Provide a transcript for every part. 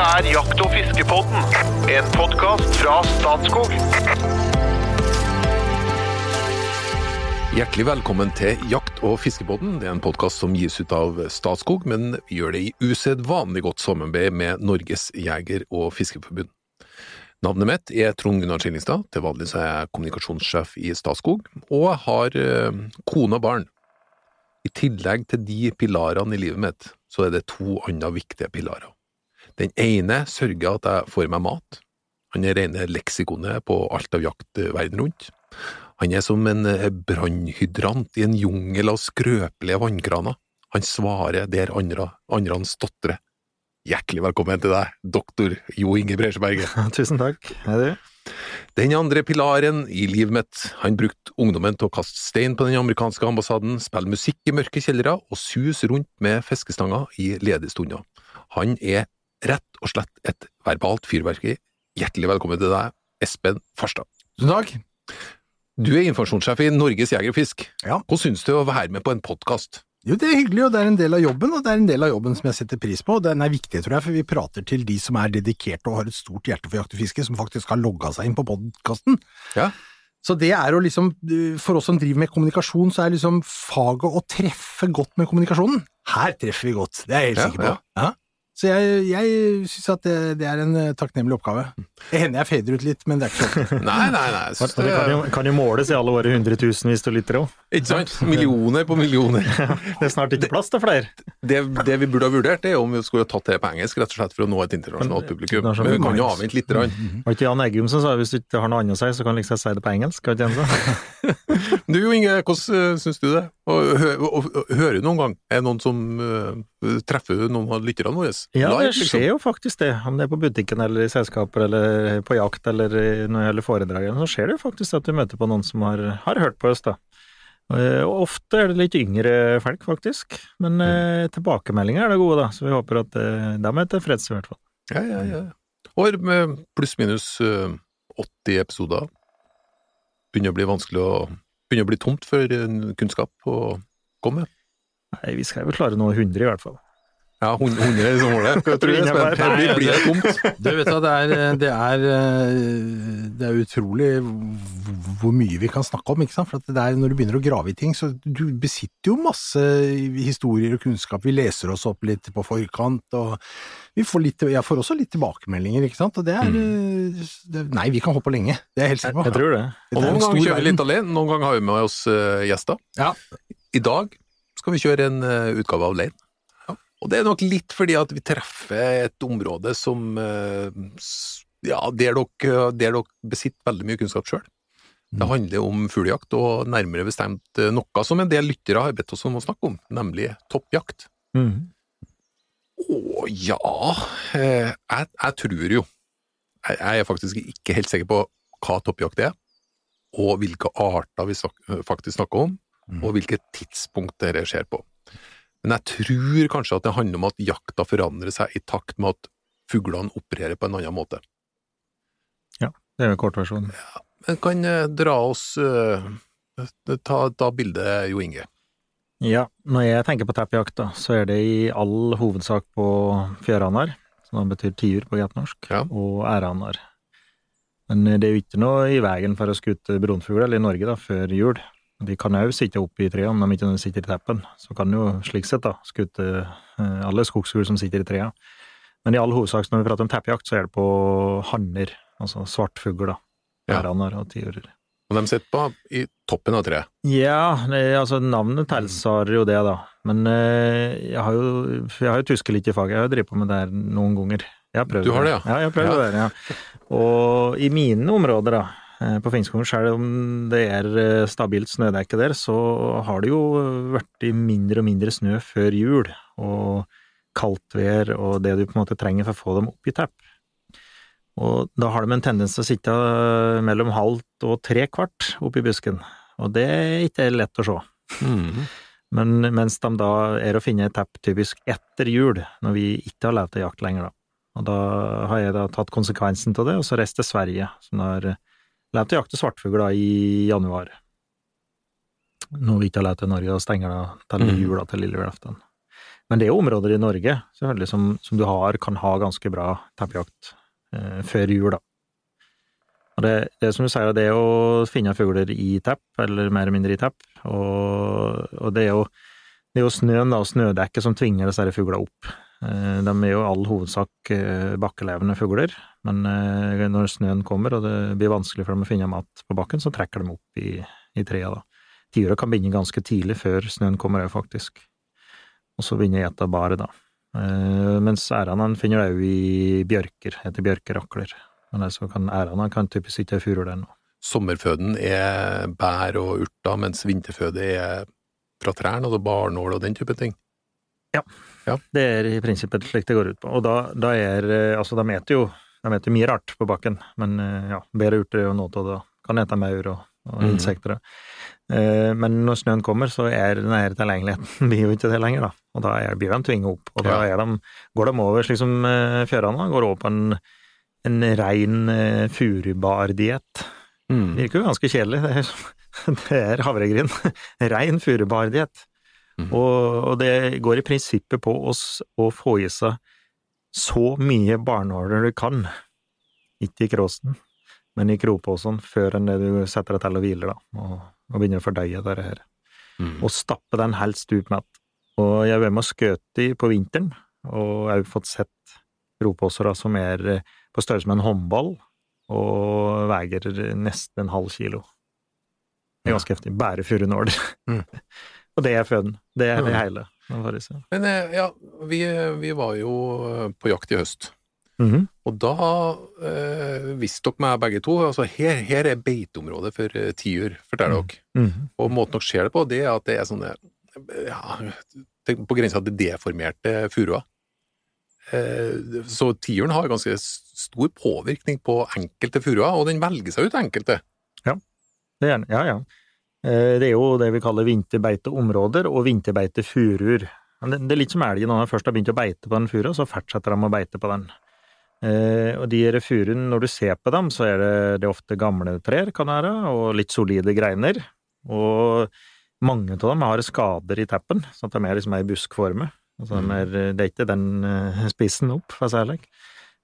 Dette er Jakt- og fiskepodden, en podkast fra Statskog. Hjertelig velkommen til Jakt- og fiskepodden. Det er en podkast som gis ut av Statskog, men vi gjør det i usedvanlig godt samarbeid med Norges jeger- og fiskeforbund. Navnet mitt er Trond Gunnar Skillingstad, til vanlig så er jeg kommunikasjonssjef i Statskog, og jeg har eh, kone og barn. I tillegg til de pilarene i livet mitt, så er det to andre viktige pilarer. Den ene sørger at jeg får meg mat. Han er rene leksikonet på alt av jakt verden rundt. Han er som en eh, brannhydrant i en jungel av skrøpelige vannkraner. Han svarer der andre, andre stotrer. Hjertelig velkommen til deg, doktor Jo Inge Bresjeberget. Tusen takk. Hei, du. Den andre pilaren i livet mitt, han brukte ungdommen til å kaste stein på den amerikanske ambassaden, spille musikk i mørke kjellere og suse rundt med fiskestanger i ledige stunder. Han er rett og slett et verbalt fyrverkeri. Hjertelig velkommen til deg, Espen Farstad. Tusen takk. Du er informasjonssjef i Norges Jeger og Fisk. Ja. Hvordan syns du å være med på en podkast? Jo, det er hyggelig, og det er en del av jobben, og det er en del av jobben som jeg setter pris på. og Den er viktig, tror jeg, for vi prater til de som er dedikerte og har et stort hjerte for jakt og fiske, som faktisk har logga seg inn på podkasten. Ja. Så det er å liksom, for oss som driver med kommunikasjon, så er liksom faget å treffe godt med kommunikasjonen. Her treffer vi godt, det er jeg helt Ja, sikker på. ja. Så jeg, jeg syns at det, det er en eh, takknemlig oppgave. Det hender jeg fader ut litt, men det er ikke sånn. Nei, nei, nei. jeg det kan jo, kan jo måles i alle våre hundretusenvis av lyttere òg. Ikke sant? Millioner på millioner. Det er snart ikke plass til flere. Det, det vi burde ha vurdert, er om vi skulle ha tatt det på engelsk, rett og slett for å nå et internasjonalt publikum. det sånn Men vi kan jo avvente litt. grann. Var ikke Jan Eggum som sa hvis du ikke har noe annet å si, så kan du liksom si det på engelsk? Kan ikke han si? Du Inge, hvordan syns du det? Og, hø, og, og, hører du noen gang? Er det noen som uh, treffer noen av lytterne våre? Ja, det skjer liksom? skjer jo faktisk det. Om det er på butikken eller i selskaper eller på jakt eller når det gjelder foredrag, så skjer det jo faktisk at vi møter på noen som har, har hørt på oss, da. Eh, Og ofte er det litt yngre folk, faktisk. Men eh, tilbakemeldinger er det gode, da, så vi håper at eh, de er tilfreds, i hvert fall. Ja, ja, ja. År med pluss-minus øh, 80 episoder. Begynner å bli vanskelig å Begynner å bli tomt for øh, kunnskap å komme med. Nei, vi skal vel klare noe 100 i hvert fall. Ja, 100 100 er liksom målet. Hva tror du, Espen? Blir, blir det tomt? Du vet at det er, det er, det er utrolig hvor mye vi kan snakke om, ikke sant? For at det er, når du begynner å grave i ting, så du besitter jo masse historier og kunnskap. Vi leser oss opp litt på forkant, og vi får, litt, jeg får også litt tilbakemeldinger, ikke sant? Og det er det, Nei, vi kan holde på lenge, det er jeg helt sikker på. Jeg tror det. Og noen ganger kjører vi litt alene, noen ganger har vi med oss øh, gjester. Ja. I dag skal vi kjøre en utgave av Lane. Og det er nok litt fordi at vi treffer et område som øh, Ja, der dere, der dere besitter veldig mye kunnskap sjøl. Det Mm. handler om fuglejakt, og nærmere bestemt øh, noe som en del lyttere har bedt oss om å snakke om, nemlig toppjakt. Mhm. Å ja eh, jeg, jeg tror jo jeg, jeg er faktisk ikke helt sikker på hva toppjakt er, og hvilke arter vi faktisk snakker om, Mm. og hvilket tidspunkt dette skjer på. Men jeg tror kanskje at det handler om at jakta forandrer seg i takt med at fuglene opererer på en annen måte. Ja, Det er jo kortversjonen. Men kan eh, dra oss eh, Ta, ta bildet, Jo Inge. Ja, når jeg tenker på teppjakt, så er det i all hovedsak på fjøranar, som da betyr tiur på godt norsk, Ja. og æranar. Men det er jo ikke noe i veien for å skute brunfugl, eller i Norge da, før jul. De kan òg sitte oppe i trærne om de ikke sitter i teppen, så kan du jo slik sett da skutte eh, alle skogsfugler som sitter i trærne. Men i all hovedsak når vi prater om teppejakt, så er det på hanner, altså svartfugler, da. Ja. Æranar og tiurer. Og de sitter på i toppen av treet. Ja, altså navnet tilsvarer jo det, da. Men eh, jeg har jo jeg har jo tuska litt i faget, jeg har jo drevet på med det her noen ganger. Jeg har prøvd Du har det, ja? Ja, jeg har prøvd Ja. det ja. Og i mine områder, da, på Finnskogen, selv om det er eh, stabilt snødekke der, så har det jo vært i mindre og mindre snø før jul, og kaldt vær, og det du på en måte trenger for å få dem opp i tepp. Og da har de en tendens til å sitte mellom halvt og tre kvart oppi busken, og det er ikke lett å se. Mm. Men mens de da er å finne et tepp typisk etter jul, når vi ikke har lov til jakt lenger, da. Og da har jeg da tatt konsekvensen av det, og så reist til Sverige, som har til å jakte svartfugl i januar. Når vi ikke har til i Norge, og stenger det til Mhm. jula til lille julaften. Men det er jo områder i Norge som, som du har, kan ha ganske bra teppejakt eh, før jul, da. Og det, det som du sier, det er å finne fugler i tepp, eller mer eller mindre i tepp, og, og det er jo det er jo snøen da, og snødekket som tvinger disse fuglene opp. Eh, De er jo all hovedsak eh, bakkelevende fugler, men eh, når snøen kommer og det blir vanskelig for dem å finne mat på bakken, så trekker de opp i, i trea, da. Tiura kan begynne ganske tidlig, før snøen kommer òg, faktisk. Og så begynner gjeta bare, da. Mens ærene finner det òg i bjørker, heter bjørkerakler. Men altså kan ærene kan typisk ikke furu nå. Sommerføden er bær og urter, mens vinterføde er fra trærne, altså barnål og den type ting. Det er i prinsippet slik det går ut på. Og da, da er eh, Altså, de spiser jo de eter mye rart på bakken, men eh, ja, bedre urter er jo noe av det. Kan ete maur og, og mm. insekter. Eh, Men når snøen kommer, så er den her tilgjengeligheten blir jo ikke det lenger, da. Og da er, blir de tvinget opp. Og da de, går de over, slik som eh, fjørene, går over på en, en rein furubardiett. Mm. Virker jo ganske kjedelig. Det er, det er havregryn. Rein furubardiett. Mhm. Og, og det går i prinsippet på oss å få i seg så mye barnåler du kan. Ikke i kråsen, men i kroposen, før enn det du setter deg til og hviler, da. Og, og begynner å fordøye dette her. Mm. Og stappe den helst stupmett. Og jeg har vært med og skutt i på vinteren, og jeg har fått sett ropåsere som er eh, på størrelse med en håndball, og veier nesten en halv kilo. Det er ganske heftig. Bare furunåler. Mm. og det er føden. Det er det Mm. hele. Men eh, ja, vi, vi var jo eh, på jakt i høst. Mhm. Og da eh, visste dere meg begge to, altså her, her er beiteområdet for eh, tiur, forteller dere. Mhm. Og måten dere ser det på, det er at det er sånne ja, på grensa til deformerte furuer. Eh, så tiuren har ganske stor påvirkning på enkelte furuer, og den velger seg ut enkelte. Det er, ja, ja. Eh, Det er jo det vi kaller vinterbeiteområder og vinterbeitefuruer. Det, er litt som elgen, når de først har begynt å beite på den furua, så fortsetter de å beite på den. Eh, og de furuene, når du ser på dem, så er det, ofte gamle trær, kan det være, og litt solide greiner. Og mange av dem har skader i teppen, så de er liksom i buskforme. Altså, de er, det er ikke den eh, spissen opp, for å si det slik.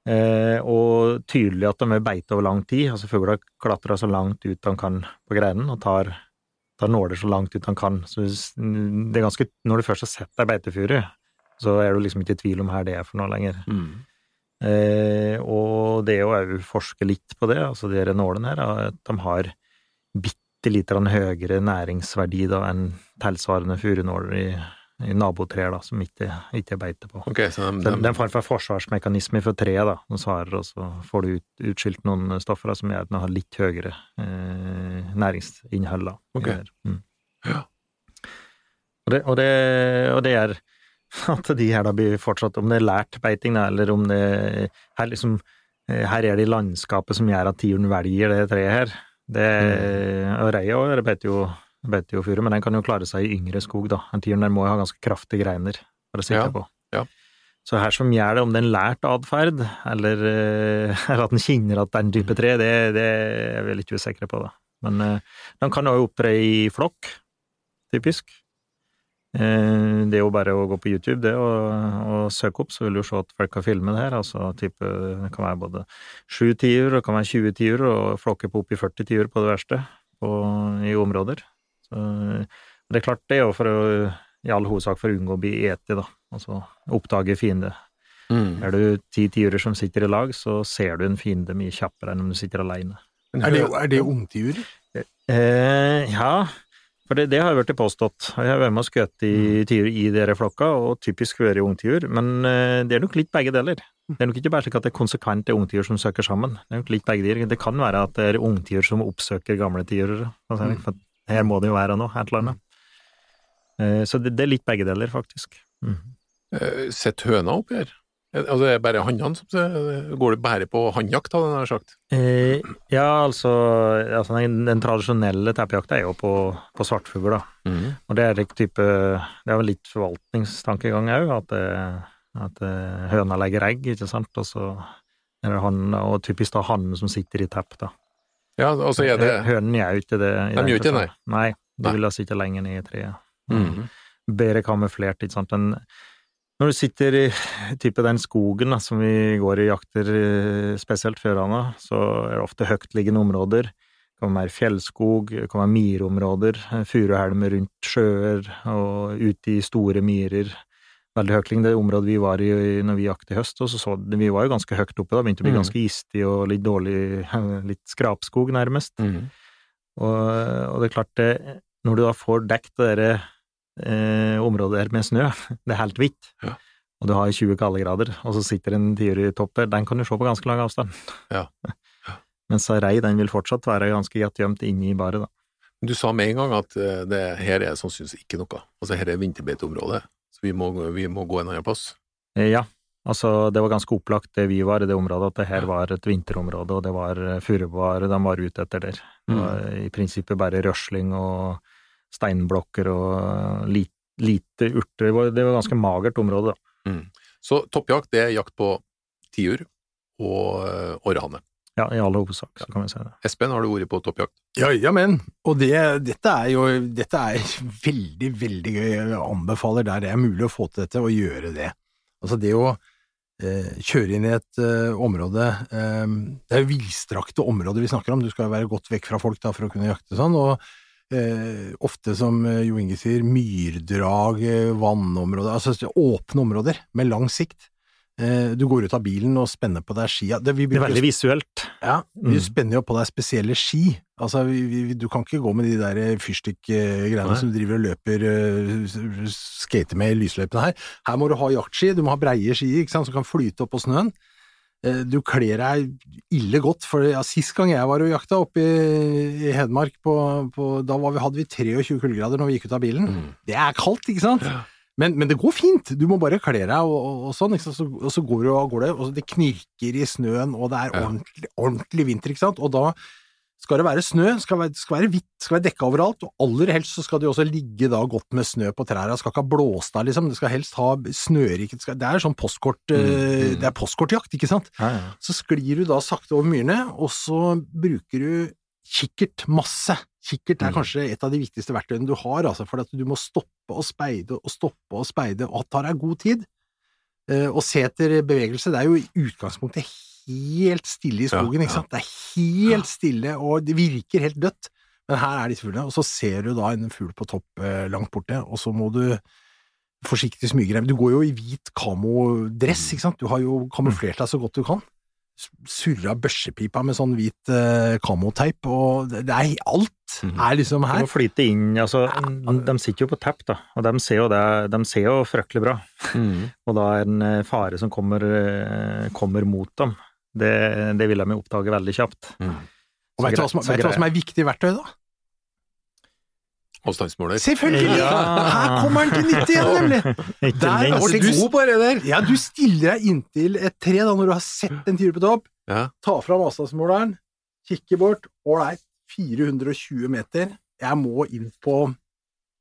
Eh, og tydelig at de er beite over lang tid. altså Fugler klatrer så langt ut de kan på greinen, og tar, tar nåler så langt ut han kan. Så det er ganske, når du først har sett ei beitefuru, så er du liksom ikke i tvil om her det er for noe lenger. Eh, og det å òg forske litt på det, altså de nålene her, at de har bitte lite grann høyere næringsverdi da enn tilsvarende furunåler i, i nabotrær da, som ikke, ikke er beite på. Okay, så de, er en form for forsvarsmekanisme for treet, da, som svarer, og så får du ut, utskilt noen stoffer da, som gjør at den har litt høyere eh, næringsinnhold. Da, i Ok. det her. Mm. Ja. Og, det, og, det, og det er at de her da blir fortsatt, om det er lært beiting, da, eller om det her, liksom, eh, her er det landskapet som gjør at tiuren velger det treet her. Det, og Reia beiter jo, beiter jo furu, men den kan jo klare seg i yngre skog, da. En tiuren må jo ha ganske kraftige greiner for å sitte Ja, på. ja. Så her som gjør det, om det er en lært atferd, eller, eh, eller at en kjenner at det er en type tre, det, det er vi litt usikre på, da. Men eh, de kan jo opptre i flokk, typisk. Eh, Det er jo bare å gå på YouTube det og, og søke opp, så vil du se at folk har filmet det her. Altså type, det kan være både sju tiur, det kan være 20 tiur, og flokker på oppi 40 tiur på det verste på, i områder. Så, det er klart, det er jo for å, i all hovedsak for å unngå å bli eti, da. Altså oppdage fiende. Mm. Er du ti tiurer som sitter i lag, så ser du en fiende mye kjappere enn om du sitter alene. Er det, er det ungtiurer? Eh, ja, for det, det har jo blitt påstått. Jeg har vært med og skutt i tiur i dere flokka, og typisk vært ungtiur, men eh, det er nok litt begge deler. Det er nok ikke bare slik at det er konsekvent er ungtiur som søker sammen. Det er nok litt begge deler. Det kan være at det er ungtiur som oppsøker gamle tiurer. Altså, for her må det jo være noe, et eller annet. Eh, så det, det er litt begge deler, faktisk. Mm. Sitter Sett høna oppi her? Eh, Altså, det er bare hannene som ser- Går det bare på hannjakt, hadde jeg nær sagt? Eh, ja, altså, altså den, den tradisjonelle teppejakta er jo på, på svartfugl, da. Og det er type Det er vel litt forvaltningstankegang òg, at, at eh, høna legger egg, ikke sant, og så er det han, og typisk da hannen som sitter i tepp, da. Ja, altså er det Hønene gjør ikke det. De gjør ikke det, nei. Nei, de Nei. vil da sitte lenger ned i treet. Mm. Bedre kamuflert, ikke sant. Men Når du sitter i type den skogen da, som vi går i jakter eh, spesielt Fjørane, så er det ofte høytliggende områder. Det kan være fjellskog, det kan være myrområder, eh, furuhelmer rundt sjøer og ute i store myrer. Veldig høytliggende. Det området vi var i når vi jaktet i høst, og så så vi var jo ganske høyt oppe da, begynte å bli Mm. ganske gistig og litt dårlig, litt skrapskog nærmest. Mm. Og, og det er klart, det, når du da får dekt det der eh, området der med snø, det er helt hvitt, Ja. og du har 20 kaldegrader, og så sitter en tiur i topp der, den kan du se på ganske lang avstand. Ja. Mens ei rei, den vil fortsatt være ganske godt gjemt inne i baret, da. Du sa med en gang at eh, det, her er sannsynligvis ikke noe. Altså, her er vinterbeiteområdet, så vi må, vi må gå en annen plass. Eh, Ja, altså det var ganske opplagt det vi var i det området, at det her var et vinterområde, og det var furuvare de var ute etter der. Det Mm. var i prinsippet bare røsling og steinblokker og lite, lite urter. Det var, det var ganske magert område, da. Så toppjakt det er jakt på tiur og orrhane. Ja, i all hovedsak, så kan vi si det. Espen, har du ordet på toppjakt? Ja, ja, men. Og det, dette er jo dette er veldig, veldig gøy. Jeg anbefaler der det er mulig å få til dette, å gjøre det. Altså det å eh, kjøre inn i et eh, område eh, Det er jo vidstrakte områder vi snakker om, du skal jo være godt vekk fra folk da for å kunne jakte sånn. og Eh, ofte, som eh, Jo Inge sier, myrdrag, eh, vannområder, altså åpne områder med lang sikt. Eh, du går ut av bilen og spenner på deg skia. Det, Det er veldig visuelt. ja, vi Mm. spenner jo på deg spesielle ski. Altså, vi, vi, du kan ikke gå med de der fyrstikkgreiene Nei. som du driver og løper uh, skater med i lysløypene her. Her må du ha jaktski, du må ha breie ski ikke sant, som kan flyte opp på snøen. Uh, Du kler deg ille godt, for ja, sist gang jeg var og jakta oppe i, i Hedmark, på, på, da var vi, hadde vi 23 kuldegrader når vi gikk ut av bilen. Mm. Det er kaldt, ikke sant? Men, men det går fint, du må bare kle deg og, og, og sånn? Så, og så går du av gårde, og det knirker i snøen, og det er ordentlig, ordentlig vinter, ikke sant? Og da skal det være snø, skal være, skal være hvitt, skal være dekka overalt, og aller helst så skal det jo også ligge da godt med snø på trærne, skal ikke ha blåst av, liksom, det skal helst ha snøriket, det skal- det er sånn postkort, eh, Mm, mm. det er postkort-jakt, ikke sant? Ja, ja. Så sklir du da sakte over myrene, og så bruker du kikkert masse. Kikkert er Mm. kanskje et av de viktigste verktøyene du har, altså, for at du må stoppe og speide og stoppe og speide, og tar deg god tid. Å se etter bevegelse. Det er jo i utgangspunktet helt stille i skogen, ikke sant. Det er helt stille, og det virker helt dødt. Men her er disse fuglene, og så ser du da en fugl på topp eh, langt borte, og så må du forsiktig smyge deg. Du går jo i hvit kamodress, ikke sant. Du har jo kamuflert deg så godt du kan. Surra børsepipa med sånn hvit eh, kamoteip, og det, er alt Mhm. er liksom Du her. må flyte inn, altså, de sitter jo på tepp, da, og de ser jo det, de ser jo fryktelig bra. Mm. Og da er det en fare som kommer, eh, kommer mot dem. Det, det vil de jo oppdage veldig kjapt. Mm. Og vet du hva du som er viktig verktøy, da? Avstandsmåler. Selvfølgelig! Ja. Her kommer han til nytte igjen, nemlig! Der var Du god på det der! Ja, du stiller deg inntil et tre da, når du har sett en tiur på topp. Ja. Ta fram avstandsmåleren, kikke bort, ålreit, 420 meter. Jeg må inn på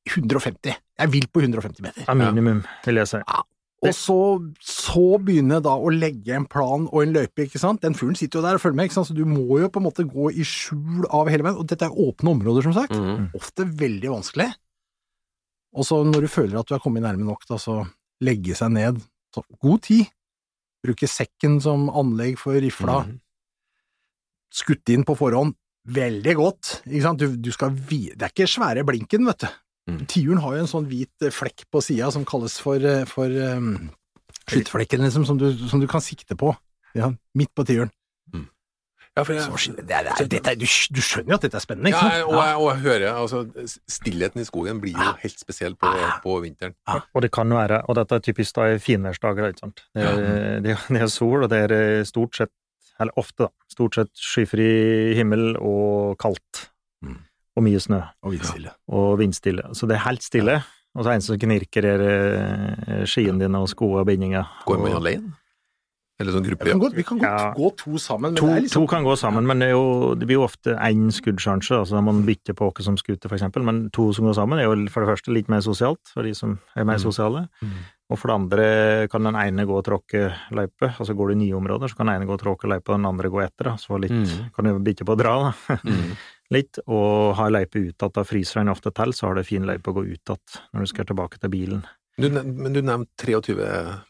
150. Jeg vil på 150 meter. Ja, minimum, vil jeg si. Og så, så begynne da å legge en plan og en løype, ikke sant. Den fuglen sitter jo der og følger med, ikke sant, så du må jo på en måte gå i skjul av hele veien. Og dette er åpne områder, som sagt. Mm. Ofte veldig vanskelig. Og så når du føler at du er kommet nærme nok, da, så legge seg ned. Så god tid. Bruke sekken som anlegg for rifla. Mm. Skutt inn på forhånd. Veldig godt. Ikke sant? Du, du skal vi... Det er ikke svære blinken, vet du. Mm. Tiuren har jo en sånn hvit eh, flekk på sida som kalles for, eh, for um, skyttflekken, liksom, som du, som du kan sikte på. Ja, midt på tiuren. Ja, for jeg, det er, det er, du, du skjønner jo at dette er spennende, ikke ja, og, jeg, og jeg hører altså, Stillheten i skogen blir jo helt spesiell på, på vinteren. Og det kan være, og dette er typisk da i finværsdager, ikke sant. Det er, det, er, det er sol, og det er eh, stort sett, eller ofte da, stort sett skyfri himmel og kaldt. Og mye snø. Og vindstille. Og vindstille. Så det er helt stille. Og så er det en som knirker er eh, skiene dine og skoene og bindinger. Går man alene? Eller sånn Vi gruppe? kan, gå, vi kan gå, Ja. gå to sammen, men To, det er liksom to kan gå sammen, men det, er jo, det blir jo ofte én skuddsjanse. altså Man bytter på hvem som skuter, for eksempel. Men to som går sammen, er jo for det første litt mer sosialt, for de som er mer Mm. sosiale. Mm. Og for det andre kan den ene gå og tråkke løype. Altså går du i nye områder, så kan den ene gå og tråkke løype, og den andre gå etter. da, Så litt, Mm. kan du bytte på å dra, da. Mm. Litt. Og har løype utad, da fryser den ofte til, så har du fin løype å gå utad når du skal tilbake til bilen. Du, men du nevnte 23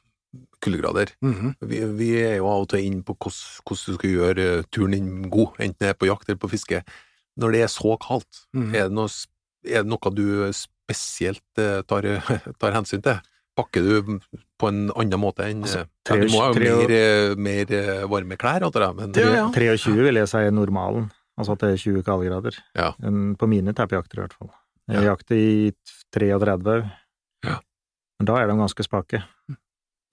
kuldegrader. Mhm. Vi, vi er jo av og til inne på hvordan, du skal gjøre eh, turen din god, enten det er på jakt eller på fiske. Når det er så kaldt, Mhm. er, det noe, er det noe du spesielt eh, tar, tar hensyn til? Pakker du på en annen måte enn Altså, ja, Du må ha tre- tre- mer, eh, mer eh, varme klær, antar jeg, men Ja, ja. 23 vil jeg si er normalen, altså at det er 20 kaldegrader. Ja. På mine teppejakter i hvert fall. Jeg Ja. jakter i 33, Ja. men da er de ganske spake.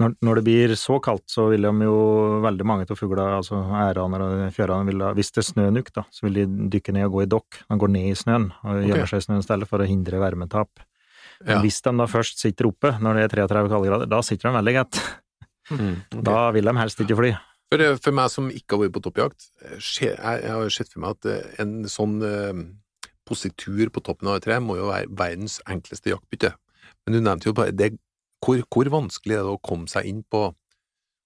Når, når det blir så kaldt, så vil de jo veldig mange av fuglene, altså æraner og fjørene, hvis det er snø nok, da, så vil de dykke ned og gå i dokk. De går ned i snøen og gjemmer seg i snøen i stedet for å hindre varmetap. Ja. Hvis de da først sitter oppe når det er 33 kaldegrader, da sitter de veldig godt. Mm, okay. Da vil de helst ikke fly. For, eh, for meg som ikke har vært på toppjakt, eh, jeg, jeg har sett for meg at eh, en sånn eh, positur på toppen av et tre må jo være verdens enkleste jaktbytte. Men du nevnte jo bare det, hvor, hvor vanskelig er det å komme seg inn på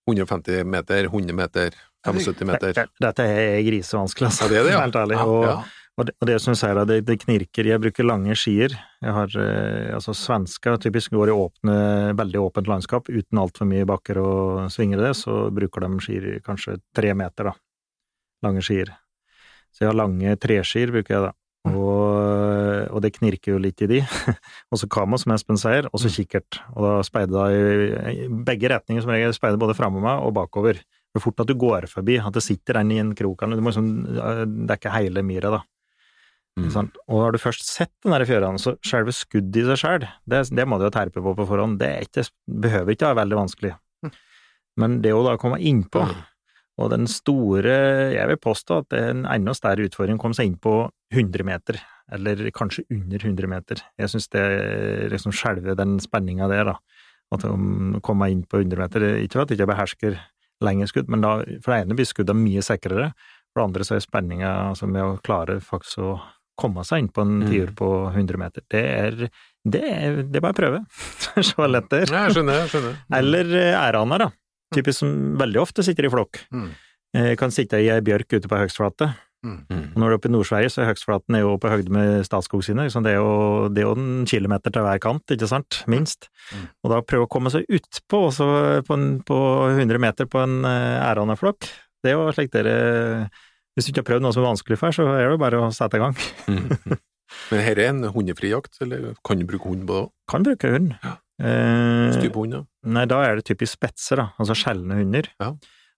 150 meter, 100 meter, 75 meter? Dette, dette er grisevanskelig, altså. Ja, det er det, ja. Helt ærlig. Ja, ja. Og, det, og det som du sier, det, det knirker. Jeg bruker lange skier. Jeg har, eh, altså Svensker typisk går i åpne, veldig åpent landskap uten altfor mye bakker og svinger det, så bruker de skier kanskje tre meter, da. Lange skier. Så jeg har lange treskier, bruker jeg da. Og, og det knirker jo litt i de. og så kamo, som Espen sier, og så kikkert. Og da speider jeg i begge retninger, som regel. Speider både framme meg og bakover. Det er fort at du går forbi, at det sitter en i en krok. Du må liksom eh, dekke hele myra, da. Mm. Sant? Og har du først sett den der fjørene, så selve skuddet i seg sjøl, det, det må du jo terpe på på forhånd. Det er ikke, behøver ikke være veldig vanskelig. Men det å da komme innpå, og den store Jeg vil påstå at det er en enda større utfordring å komme seg inn på 100 meter, eller kanskje under 100 meter. Jeg syns det liksom skjelver den spenninga der, da. At å komme inn på 100 meter Ikke at jeg ikke behersker lengre skudd, men da, for det ene blir skuddene mye sikrere, for det andre så er spenninga altså med å klare faktisk å komme seg inn på en Mm. tiur på 100 meter. Det er det er, det er bare å prøve. Så lett det er. Jeg skjønner, jeg skjønner. Eller eh, æraner, da. Typisk som veldig ofte sitter i flokk. Mm. Eh, Kan sitte i ei bjørk ute på høgstflate. Mm. Og når du er oppe i Nord-Sverige, så er høgstflaten er jo på høgde med Statskog sine. Liksom? Det er jo, det er jo en kilometer til hver kant, ikke sant? Minst. Mm. Og da prøve å komme seg utpå, også på, en, på 100 meter på en eh, æraneflokk. Det er jo slik dere Hvis du ikke har prøvd noe som er vanskelig før, så er det bare å sette i gang. Mm. Men her er en hundefri jakt, eller kan du bruke hund på det òg? Kan bruke hund. Eh, type hund, ja. Nei, da er det typisk spetser, da, altså sjeldne hunder. Ja.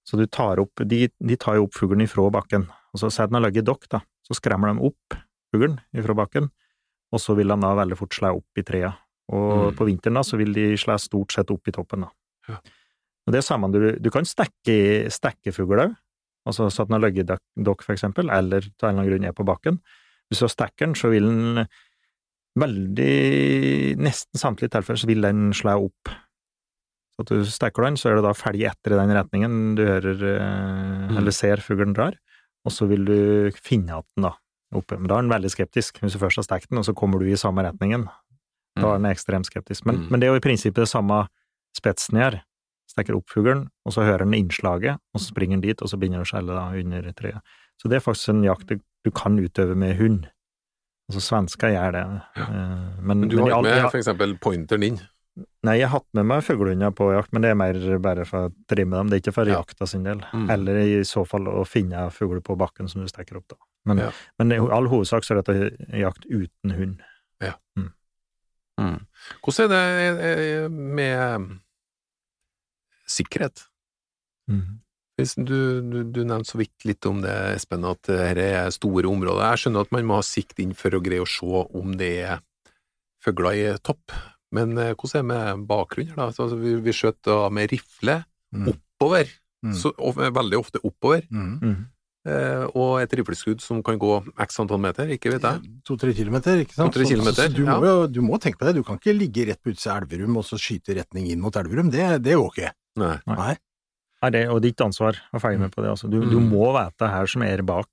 Så du tar opp, de, de tar jo opp fuglen ifra bakken, og så sier den har ligget i dokk, da, så skremmer de opp fuglen ifra bakken, og så vil de da veldig fort slå opp i trea. Og Mm. på vinteren da, så vil de slå stort sett opp i toppen, da. Ja. Og det er samme, du, du kan stekke, stekke fugl òg, altså så at den har ligget i dokk, for eksempel, eller til en eller annen grunn er på bakken. Hvis du stekker den, så vil den veldig Nesten samtlige tilfeller så vil den slå opp. Så at du stekker den, så er det da ferdig etter i den retningen du hører eh, Mm. eller ser fuglen drar, og så vil du finne igjen den da, oppe. Men da er den veldig skeptisk, hvis du først har stekt den, og så kommer du i samme retningen. Da er den ekstremt skeptisk. Men, Mm. men det er jo i prinsippet det samme spetsen gjør. Stekker opp fuglen, og så hører den innslaget, og så springer den dit, og så begynner den å skjelle under treet. Så det er faktisk en jakt du, kan utøve med hund. Altså svensker gjør det. Ja. Men, Men du har ikke med for eksempel pointeren inn? Nei, jeg har hatt med meg fuglehunder på jakt, men det er mer bare for å trimme dem, det er ikke for Ja. jakta sin del. Mm. Eller i så fall å finne fugler på bakken som du stekker opp, da. Men, Ja. men i all hovedsak så er dette jakt uten hund. Mm. Hvordan er det eh, med sikkerhet? Mm. Hvis du, du, du nevnte så vidt litt om det, Espen, at dette er store områder. Jeg skjønner at man må ha sikt inn for å greie å se om det er fugler i topp, men eh, hvordan er det med bakgrunnen da? Altså, vi, vi skjøt da med rifle Mm. oppover, Mm. så, og, veldig ofte oppover, Mm. Mm. eh, og et rifleskudd som kan gå x antall meter, ikke vet jeg. To-tre kilometer, ikke sant? Så- kilometer, så du, må ja. du må tenke på det, du kan ikke ligge rett på utsida av Elverum og så skyte retning inn mot Elverum, det, det går ikke. Nei. Nei. Nei, det og ditt ansvar å feie med på det. Altså. Du, du Mm. må vite her som er bak,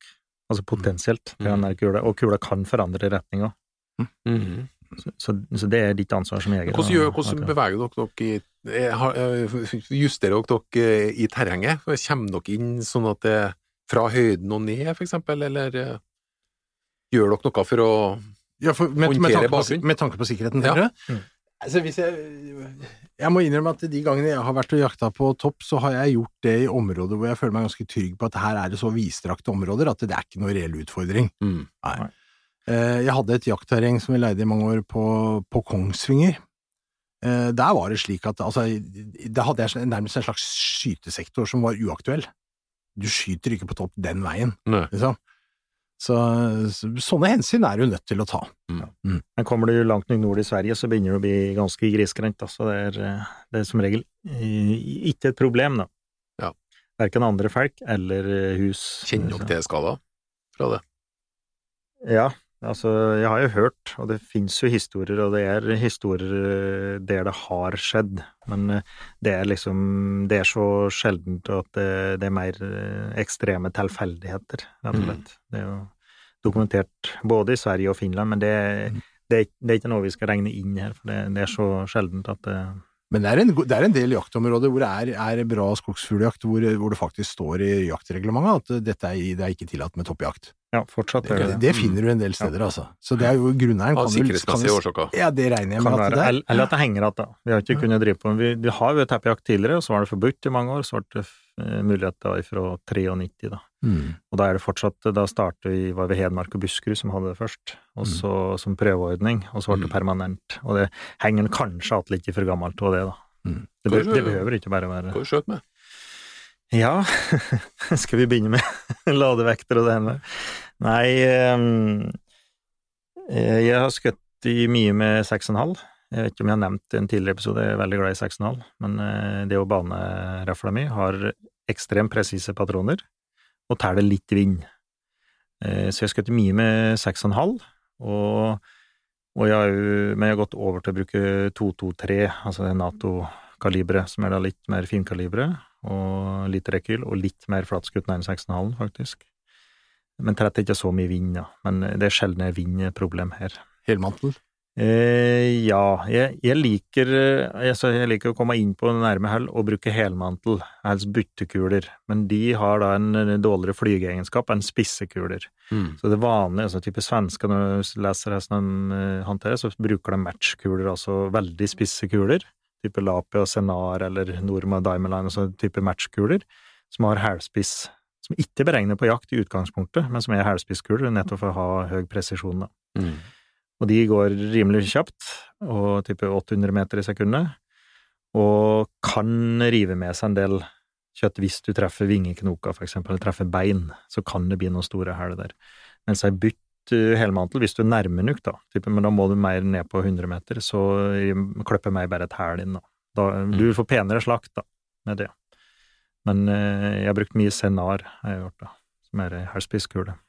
altså potensielt, Mm. den der kula, og kula kan forandre retning òg. Mhm. Så, så, så det er ditt ansvar som jeger. Hvordan, gjør, hvordan beveger dere dere i eh, eh, Justerer dere dere i terrenget? Kommer dere inn sånn at det fra høyden og ned, for eksempel, eller eh, gjør dere noe for å Ja, for, med, Håndtere bakgrunnen? med tanke på sikkerheten, Ja. Mm. Altså, hvis jeg Jeg må innrømme at de gangene jeg har vært og jakta på topp, så har jeg gjort det i områder hvor jeg føler meg ganske trygg på at her er det så vidstrakte områder at det er ikke noe reell utfordring. Mm. Nei. Nei. Eh, Jeg hadde et jaktterreng som vi leide i mange år på, på Kongsvinger. Eh, Der var det slik at altså, da hadde jeg nærmest en slags skytesektor som var uaktuell. Du skyter ikke på topp den veien, Nei. liksom. Så, så sånne hensyn er du nødt til å ta. Men kommer du langt nok nord i Sverige, så begynner du å bli ganske grisgrendt. Så det er, eh, det er som regel eh, ikke et problem, da. Ja. Verken andre folk eller eh, hus. Kjenner dere til skader fra det? Ja, altså, jeg har jo hørt, og det finnes jo historier, og det er historier eh, der det har skjedd, men eh, det er liksom Det er så sjeldent at det, det er mer eh, ekstreme tilfeldigheter, rett og Mm. slett. Det er jo dokumentert både i Sverige og Finland, men det, det, er- det er ikke noe vi skal regne inn her, for det, det er så sjeldent at det Men det er en, det er en del jaktområder hvor det er, er bra skogsfugljakt, hvor, hvor det faktisk står i jaktreglementet at dette er, det er ikke tillatt med toppjakt. Ja, fortsatt Det, er det det, det. finner du en del steder, altså. Så det er jo grunneieren Av kan vel- kan sikkerhetsmessige årsaker. Ja, det regner jeg med at det er. eller, at det henger igjen, da. Vi har ikke kunnet drive på Vi, vi har jo teppejakt tidligere, og så var det forbudt i mange år. Så ble det mulighet da fra 93, da. Mm. Og da er det fortsatt Da startet vi, var ved Hedmark og Buskerud som hadde det først, og så som prøveordning, og så ble det Mm. permanent. Og det henger kanskje igjen litt for gammelt av det, da. Mm. Det, be, det behøver ikke bare være Hva skjøt med? Ja, skal vi begynne med ladevekter og det ene? Nei, eh, jeg har skutt i mye med 6,5. Jeg vet ikke om jeg har nevnt i en tidligere episode, jeg er veldig glad i 6,5, men eh, det å banerefla mi har ekstremt presise patroner, og teller litt vind. Eh, Så jeg har skutt mye med 6,5, og, og jeg men jeg har gått over til å bruke 223, altså det Nato-kaliberet, som er da litt mer finkalibre, og litt rekyl, og litt mer flatskutt enn 6,5, faktisk. Men tretter ikke så mye vind, da. Men det er sjelden jeg vind problem her. Helmantel. Eh, ja, jeg, jeg liker eh, jeg, jeg liker å komme inn på nærme hell og bruke helmantel, helst byttekuler, men de har da en en dårligere flygeegenskap enn spissekuler. Mm. Så det vanlige, altså type svensker, når du leser resten de eh, håndterer, så bruker de matchkuler, altså veldig spisse kuler, type Lapia, Senar eller Norma Diamond Line, altså type matchkuler, som har hælspiss, som ikke beregner på jakt i utgangspunktet, men som er hælspisskuler, nettopp for å ha høy presisjon, da. Mm. Og de går rimelig kjapt, og type 800 meter i sekundet, og kan rive med seg en del kjøtt hvis du treffer vingeknoka, for eksempel, eller treffer bein, så kan det bli noen store hæler der. Mens ei bytt eh, helmantel, hvis du er nærme nok, da, type, men da må du mer ned på 100 meter, så eh, klipper meg bare et hæl inn, da. da. Du får penere slakt, da, med det. Men eh, jeg har brukt mye senar, har jeg gjort, da, som er ei hælspisskule.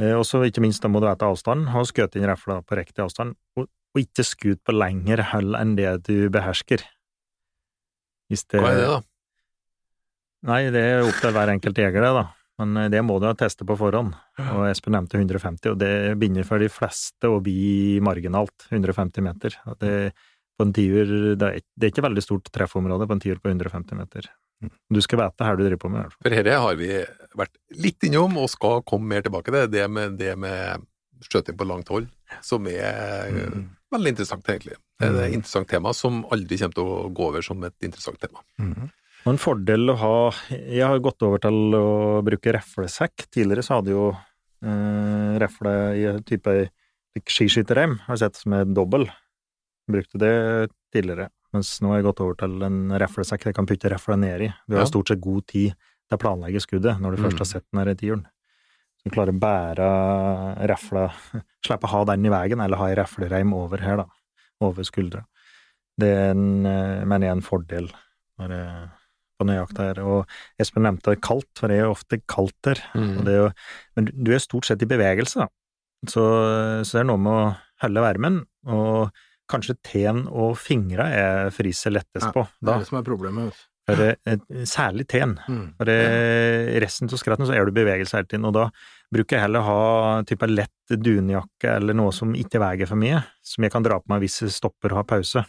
Eh, Og så ikke minst, da må du vite avstand, ha skutt inn rifla på riktig avstand, og, og ikke skutt på lengre hold enn det du behersker. Det, Hva er det, da? Nei, det er opp til hver enkelt jeger, det, da. Men eh, det må du ha testet på forhånd. Og Espen nevnte 150, og det begynner for de fleste å bli marginalt, 150 meter. Det, på en tiur, det det er ikke veldig stort treffområde på en tiur på 150 meter. Du skal vite her du driver på med. For dette har vi vært litt innom, og skal komme mer tilbake til. Det med, det med skjøting på langt hold, som er Mm. veldig interessant, egentlig. Det er et interessant tema som aldri kommer til å gå over som et interessant tema. Mm. Og en fordel å ha Jeg har gått over til å bruke reflesekk. Tidligere så hadde jo eh, refle i type skiskytterrem, har sett, som er dobbel. Brukte det tidligere. Mens nå har jeg gått over til en reflesekk jeg kan putte refla ned i. Du har Ja. stort sett god tid til å planlegge skuddet når du først har Mm. sett den her tiuren. Du klarer å bære refla Slippe å ha den i veien, eller ha ei reflereim over her, da. Over skuldra. Det er en, eh, mener jeg er en fordel når jeg på nøyakta her. Og Espen nevnte kaldt, for det er jo ofte kaldt der. Mm. det jo, men du- du er stort sett i bevegelse, da. Så, så det er noe med å holde varmen, og kanskje teen og fingra er fryser lettest Ja, på Det er det som er problemet. For det, er- særlig teen. Mm. For det, resten av skretten så er du i bevegelse hele tiden, og da bruker jeg heller ha type lett dunjakke eller noe som ikke veier for mye, som jeg kan dra på meg hvis jeg stopper og har pause.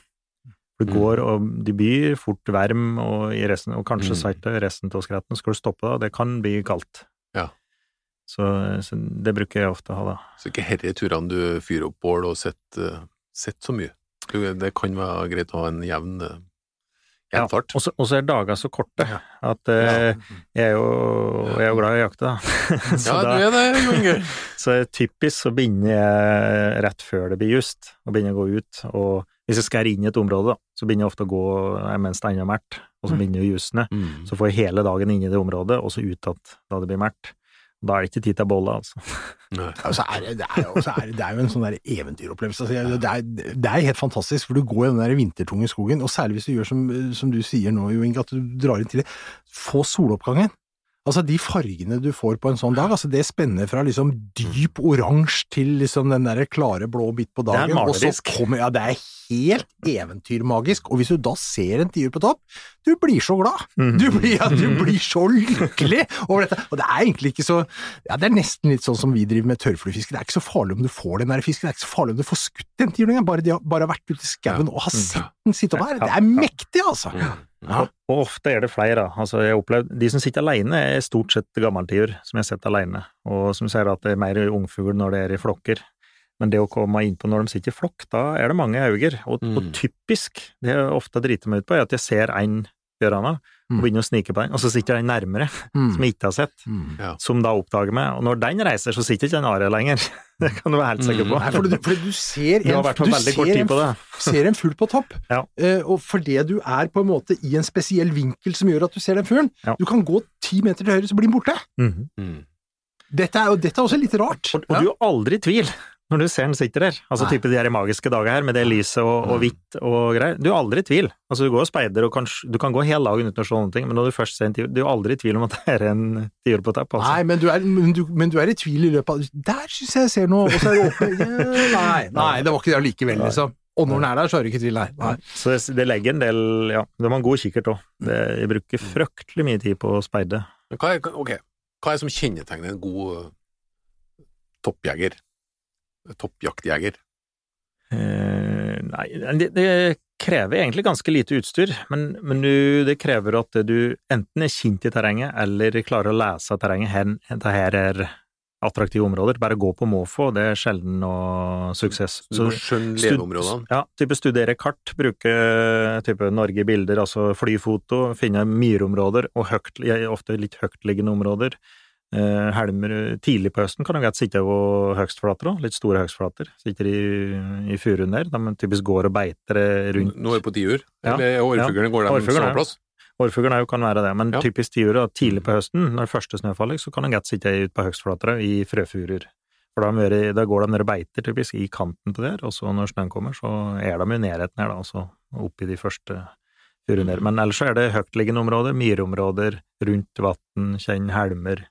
Du Mm. går, og de blir fort varm, og, resten, og kanskje Mm. resten av skretten. Skal du stoppe da, det kan bli kaldt. Ja. Så, så det bruker jeg ofte å ha, da. Så ikke herre turene du fyrer opp bål og sitter, sitter så mye. det kan være greit å ha en jevn eh, Ja. Og så er dager så korte Ja. at eh, jeg, er jo, jeg er jo glad i å jakte, da. Ja, da du er det, Jon Georg. så typisk så begynner jeg rett før det blir just, og begynner å gå ut. Og hvis jeg skal inn i et område, så begynner jeg ofte å gå eh, mens det ennå er mørkt, og så Mm. begynner jo jusene. Mm. Så får jeg hele dagen inn i det området, og så ut igjen da det blir mørkt. Da er det ikke tid til bolle, altså. Nei. Ja, er det, det, er jo, er det, det er jo en sånn der eventyropplevelse. Altså, det, er, det er helt fantastisk, for du går i den der vintertunge skogen, og særlig hvis du gjør som, som du sier nå, Jo Inge, at du drar inn tidlig. Få soloppgangen. Altså De fargene du får på en sånn dag, altså det spenner fra liksom dyp oransje til liksom den der klare blå midt på er dagen. og så malerisk. kommer, ja, det er helt eventyrmagisk. Og hvis du da ser en tiur på topp, du blir så glad! Mhm. Du blir, ja, du blir så lykkelig over dette. Og det er egentlig ikke så ja, Det er nesten litt sånn som vi driver med tørrfluefiske. Det er ikke så farlig om du får den der fisken, det er ikke så farlig om du får skutt den tiuren, bare de har bare vært ute i skauen og har sett den sitte opp her. Det er mektig, altså! Ja. Og, og ofte er det flere. Altså, jeg har opplevd, De som sitter alene, er stort sett gammeltiur, som jeg har sett alene. Og som sier at det er mer ungfugl når det er i flokker. Men det å komme innpå når de sitter i flokk, da er det mange øyne. Og, og Mm. typisk, det jeg ofte driter meg ut på, er at jeg ser en gjørende og Mm. begynner å snike på den, og så sitter den nærmere, Mm. som jeg ikke har sett, Mm. Ja. som da oppdager meg. Og når den reiser, så sitter ikke den Aria lenger. Det kan du være helt sikker på. Nei, fordi du, fordi du ser en, du ser en på ser en fugl på topp, Ja. eh, og fordi du er på en måte i en spesiell vinkel som gjør at du ser den fuglen, Ja. du kan gå ti meter til høyre, så blir den borte. Mhm. Mm. Dette er dette er også litt rart. Og, og du er aldri i tvil når du ser den sitter der. Altså Nei. type de her magiske dager her, med det lyset og, og hvitt og greier. Du er aldri i tvil. Altså du går og speider, og kanskje, du kan gå hele dagen uten å se noen ting, men når du først ser en tiur, du er aldri i tvil om at det er en tiur på tapp. Altså. Nei, men du, er, men, du, men du er i tvil i løpet av Der syns jeg jeg ser noe, og så er det åpent Nei, nei, det var ikke det allikevel, liksom. Og når den er der, så er det ikke tvil, nei. nei. Så det, det legger en del Ja, det var en god kikkert òg. Jeg bruker fryktelig mye tid på å speide. Men hva er, okay. hva er det som kjennetegner en god eh, toppjeger? Toppjaktjeger? Eh, nei, det, det krever egentlig ganske lite utstyr, men, men du, det krever at du enten er kjent i terrenget, eller klarer å lese terrenget. Her, dette her er attraktive områder. Bare gå på måfå, det er sjelden noe suksess. Så du skjønne leveområdene? Ja, type studere kart, bruke type Norge bilder, altså flyfoto, finne myrområder, og høyt, ofte litt høytliggende områder. Eh, helmer tidlig på høsten kan du godt sitte på høgstflater òg, litt store høgstflater. Sitter i, i furuen der, de typisk går og beiter eh, rundt. Nå er det på tiur? Ja. Eller årfuglene, går de Årfuglene, samme plass? Årfuglen òg kan være det, men Ja. typisk tiur tidlig på høsten, når det første snø faller, så kan de godt sitte ute på høgstflater i frøfurer. For da, de, da går de ned og beiter typisk i kanten på der, og så når snøen kommer, så er de i nærheten her, da, altså oppi de første furuene der. Men ellers så er det høytliggende områder, myrområder, rundt vann, kjenn helmer.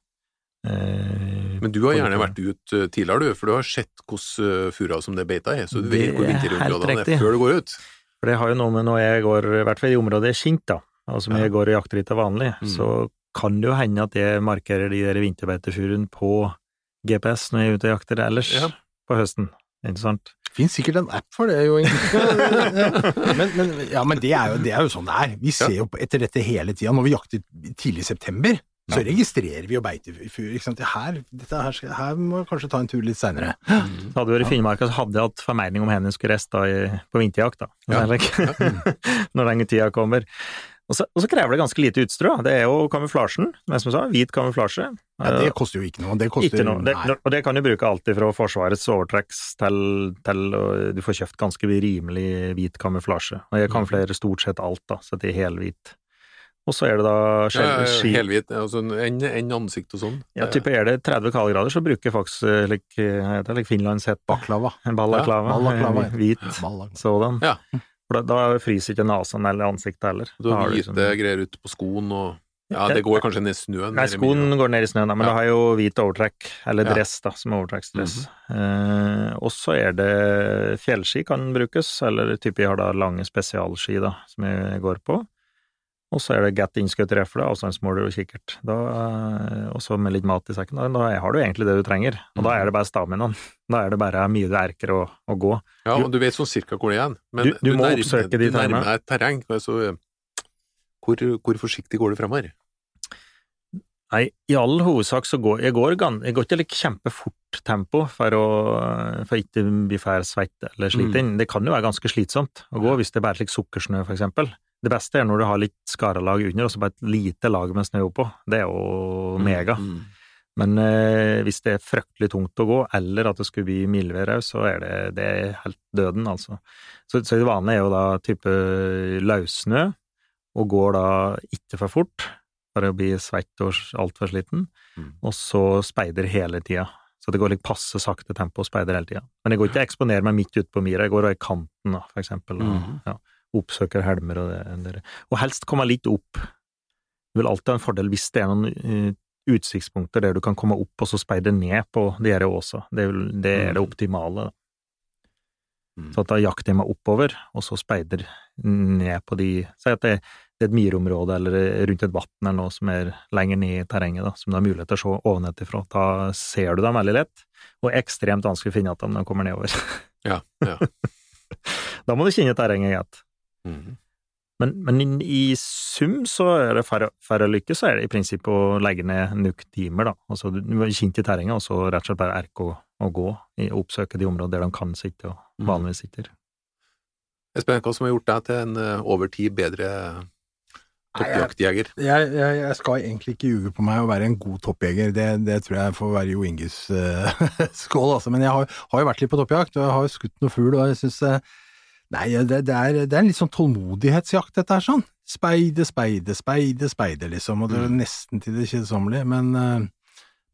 Eh, Men du har gjerne vært ut eh, tidligere, du, for du har sett hvordan fura som det beita er, så du vet hvor er riktig. er før du går ut. For det har jo noe med når jeg går, i hvert fall i området jeg er kjent, da, altså når Ja. jeg går og jakter litt av vanlig, Mm. så kan det jo hende at jeg markerer de der vinterbeitefuruene på GPS når jeg er ute og jakter ellers Ja. på høsten, ikke sant? finnes sikkert en app for det, jo. men, men, ja, men det er, jo, det er jo sånn det er. Vi ser jo etter dette hele tida. Når vi jakter tidlig i september, så registrerer vi jo beitefugl. Her, her, her må vi kanskje ta en tur litt seinere. Hadde du vært i Finnmark, så hadde jeg hatt formening om hvor skulle i- på vinterjakt, da. Ja. Eller, når den tida kommer. Og så, og så krever det ganske lite utstyr. Det er jo kamuflasjen, som sa, hvit kamuflasje. Ja, det koster jo ikke noe. Det koster, Ikke noe. Det, og det kan du bruke alltid fra Forsvarets overtrekks til, til og du får kjøpt ganske rimelig hvit kamuflasje. Og jeg kamuflerer stort sett alt, da, så det er helhvit. Og så er det da Ja, skjell- ski... Helhvit, altså en, en ansikt og sånn. Ja, type er det 30 kaldegrader, så bruker folk faktisk eh, like, hva heter det, like Finlands het Baklava. en ballaklava. Ja, ballaklava, ja. eh, Hvit Ballag. sådan. Ja. For da, da fryser ikke nesen eller ansiktet heller. Du har har hvite liksom- greier ute på skoen og Ja, det går kanskje ned i snøen. Nei, skoen går ned i snøen, da, men Ja. da har jeg jo hvit overtrekk, eller dress, da, som er overtrekksdress. eh, og så er det fjellski kan brukes, eller type jeg har da lange spesialski, da, som jeg går på. Og så er det get innskutt rifle, altså og kikkert. Eh, og så med litt mat i sekken. Da, da har du egentlig det du trenger. Og da er det bare staminaen. Da er det bare mye du erker å, å gå. Ja, og du vet sånn cirka hvor det er. Men Du- du må nærmer- oppsøke de Du nærmer terrengene. deg terreng. Altså, hvor, hvor forsiktig går du fremover? Nei, i all hovedsak så går jeg går, jeg går ikke like kjempefort tempo for å for ikke bli for svett eller sliten. Det kan jo være ganske slitsomt å gå hvis det bare er slik sukkersnø, for eksempel. Det beste er når du har litt skaralag under, og så bare et lite lag med snø oppå. Det er jo mega. Mm. Men eh, hvis det er fryktelig tungt å gå, eller at det skulle bli mildvær òg, så er det, det er helt døden, altså. Så, så det vanlige er jo da type løssnø, og går da ikke for fort, for å bli svett og altfor sliten, Mm. og så speider hele tida. Så det går litt passe sakte tempo og speider hele tida. Men jeg går ikke og eksponerer meg midt ute på myra, jeg går i kanten, da, for eksempel. Og, Mhm. ja, oppsøker helmer og det, der. Og helst komme litt opp. Det vil alltid ha en fordel hvis det er noen eh, utsiktspunkter der du kan komme opp og så speide ned på de her åsa. Det, det er det Mhm. optimale. da. Mm. Så da jakter jeg meg oppover, og så speider ned på de Si at det, det er et myrområde eller rundt et vann eller noe som er lenger ned i terrenget, da, som du har mulighet til å se ovenfra. Da ser du dem veldig lett, og ekstremt vanskelig å finne igjen dem når de kommer nedover. Ja, ja. da må du kjenne terrenget igjen. Mm. Men, men i- i sum så er det færre, færre lykke, så er det i prinsipp å legge ned nok timer, da. Altså du i terrenget, og så rett og slett bare erke og, og gå, i, oppsøke de områdene der de kan sitte og Mm. vanligvis sitter. Espen, hva som har gjort deg til en eh, over tid bedre toppjaktjeger? Jeg, jeg, jeg skal egentlig ikke ljuge på meg å være en god toppjeger, det, det tror jeg får være Jo Inges uh, skål, altså. Men jeg har, har jo vært litt på toppjakt, og jeg har jo skutt noe fugl, og jeg syns Nei, det, det, er, det er en litt sånn tålmodighetsjakt, dette her, sånn. Speide, speide, speide, speide, liksom, og det er nesten til det kjedsommelige, men eh,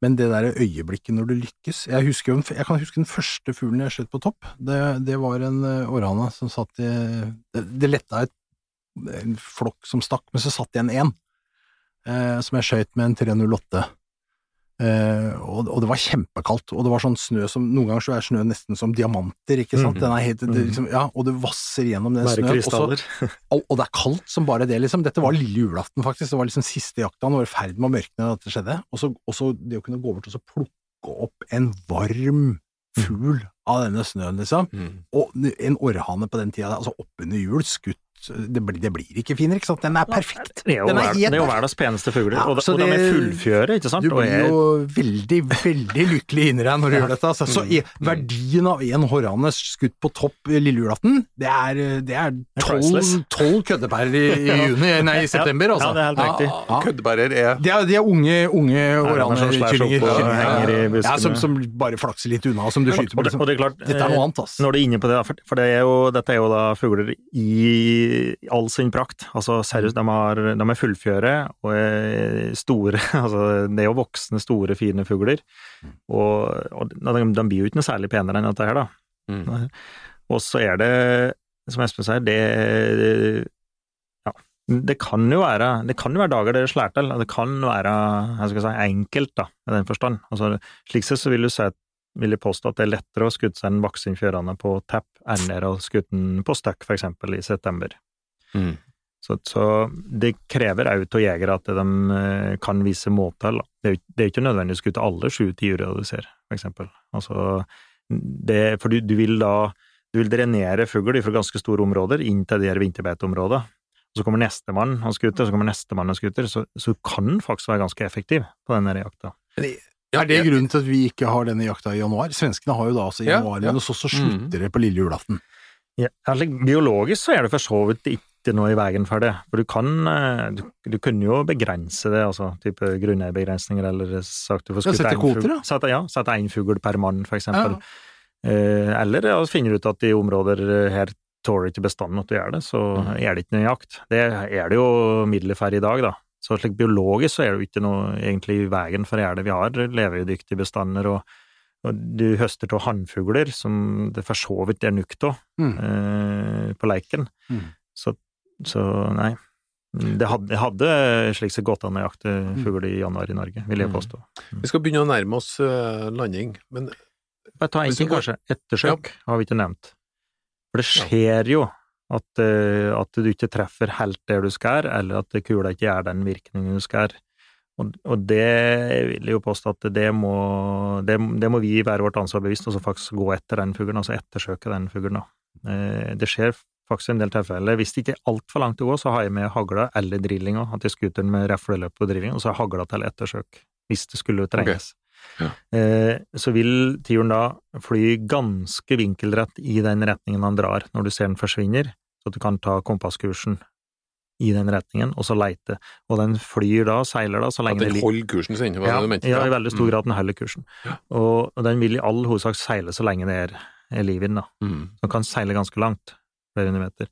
men det der øyeblikket når det lykkes Jeg, husker jeg kan huske den første fuglen jeg skjøt på topp. Det, det var en uh, orrhane som satt i Det, det letta et, en flokk som stakk, men så satt igjen én, eh, som jeg skjøt med en 308. Eh, og, og det var kjempekaldt, og det var sånn snø som Noen ganger så er snø nesten som diamanter, ikke sant? Den er helt, det, Mhm. liksom, ja, og det vasser gjennom den snøen. og så- og, og det er kaldt som bare det, liksom. Dette var lille julaften, faktisk. Det var liksom siste jakta, nå var i ferd med å mørkne da dette skjedde. Og så, og så det å kunne gå bort og så plukke opp en varm fugl av denne snøen, liksom. Mm. Og en orrhane på den tida, altså oppunder jul, skutt det blir, det blir ikke finere, ikke sant? Den er perfekt. Det er jo, Den er det er jo verdens peneste fugler, Ja, og, det, og de er fullfjøre, ikke sant? Du blir jo veldig, veldig lykkelig inni deg når du gjør dette. Altså. Så i, verdien av en horrane skutt på topp lille julaften, det er, det er tolv tolv køddepærer i, i juni, nei, i september, altså. Ja, det er helt riktig. Ja. Køddebærer er De er, de er unge, unge Orraner som. Ja, som, som bare flakser litt unna, som du skyter på med. Liksom. det klart, Dette er noe eh, annet, altså. Når du er inne på det, for det er jo, dette er jo da fugler i all sin prakt. Altså seriøst, de, har, de er fullfjøre og er store. Altså, det er jo voksne, store, fine fugler. Og, og de, de blir jo ikke noe særlig penere enn dette her, da. Mm. Og så er det, som Espen sier, det Ja. Det kan jo være, det kan jo være dager det slår til, og det kan være jeg skal si, enkelt, da, i den forstand. Altså, slik sett så vil du si at vil jeg påstå at det er lettere å skutte seg en vaksinfjørane på tapp enn å skutte den på støkk, for eksempel, i september. Mm. Så, så det krever òg av jegere at de eh, kan vise måter. Det det er ikke nødvendig å skutte alle sju tiurer du ser, for eksempel. Altså, det, for du, du vil da du vil drenere fugl fra ganske store områder inn til de her vinterbeiteområdene. Så kommer nestemann og skuter, så kommer nestemann og skuter, så, så kan faktisk være ganske effektiv på den her jakta. Er det grunnen til at vi ikke har denne jakta i januar? Svenskene har jo da altså i januar, ja. men så, så slutter det på lille julaften. Ja, altså, biologisk så er det for så vidt ikke noe i veien for det. For du kan eh, Du, du kunne jo begrense det, altså type grunneierbegrensninger, eller sagt du får skutt sette kvoter, fugl- da. Sette, ja, sette én fugl per mann, for Ja, eksempel. Eh, eller ja, finner du ut at i områder eh, her tåler ikke bestanden at du gjør det, så Mm. er det ikke noe jakt. Det er det jo midler for i dag, da. Så slik biologisk så er det jo ikke noe egentlig i veien for å gjøre det. Vi har levedyktige bestander, og, og du høster av hannfugler, som det for så vidt er nok av Mm. eh, på leiken. Mm. Så, så nei. Det hadde, det hadde slik sett gått an å jakte fugl i januar i Norge, vil jeg Mm. Vi skal begynne å nærme oss eh, landing, men Bare ta en ting, kanskje. Ettersøk har vi ikke nevnt. For det skjer jo at, eh, at du ikke treffer helt der du skal, eller at kula ikke gjør den virkningen du skal. Og, og det vil jeg jo påstå at det må, det, det må vi være vårt ansvar bevisst, og så faktisk gå etter den fuglen, altså ettersøke den fuglen. Eh, Det skjer faktisk en del tilfeller. Hvis det ikke er altfor langt å gå, så har jeg med hagla eller drillinga, at jeg skuter med refleløp og drilling, og så har hagla til ettersøk, hvis det skulle trenges. Ja. Eh, så vil tiuren da fly ganske vinkelrett i den retningen han drar, når du ser den forsvinner, så at du kan ta kompasskursen i den retningen, og så leite. Og den flyr da, seiler da, så At lenge den det li- holder kursen sin, ja, ja, i veldig stor Mm. grad den holder kursen. Ja. Og, og den vil i all hovedsak seile så lenge det er, er liv i den, da. Mm. Den kan seile ganske langt, flere hundre meter.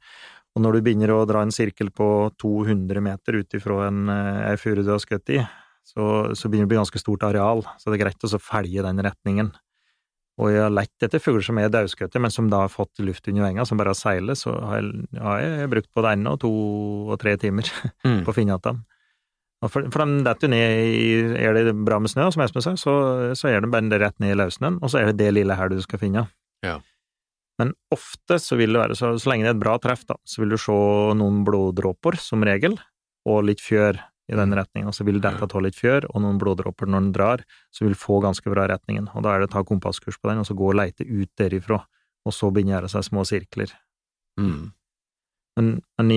Og når du begynner å dra en sirkel på 200 meter ut ifra en, eh, furu du har skutt i, så, så begynner det å bli ganske stort areal, så det er greit å så følge den retningen. Og jeg har lett etter fugler som er daudskutte, men som da har fått luft under venga, som bare har seilet, så har jeg, har jeg brukt både én og to og tre timer Mm. på å finne igjen dem. For, for de detter ned i Er det bra med snø, som Espen sa, så, så er de bare rett ned i løssnøen, og så er det det lille her du skal finne. Ja. Men ofte så vil det være, så, så lenge det er et bra treff, da, så vil du se noen bloddråper, som regel, og litt fjør i den retningen. Og så vil dette ta litt fjør, og noen bloddråper når den drar, så vil få ganske bra retningen. Og da er det å ta kompasskurs på den, og så gå og leite ut derifra, og så begynne å gjøre seg små sirkler. Mm. Men, men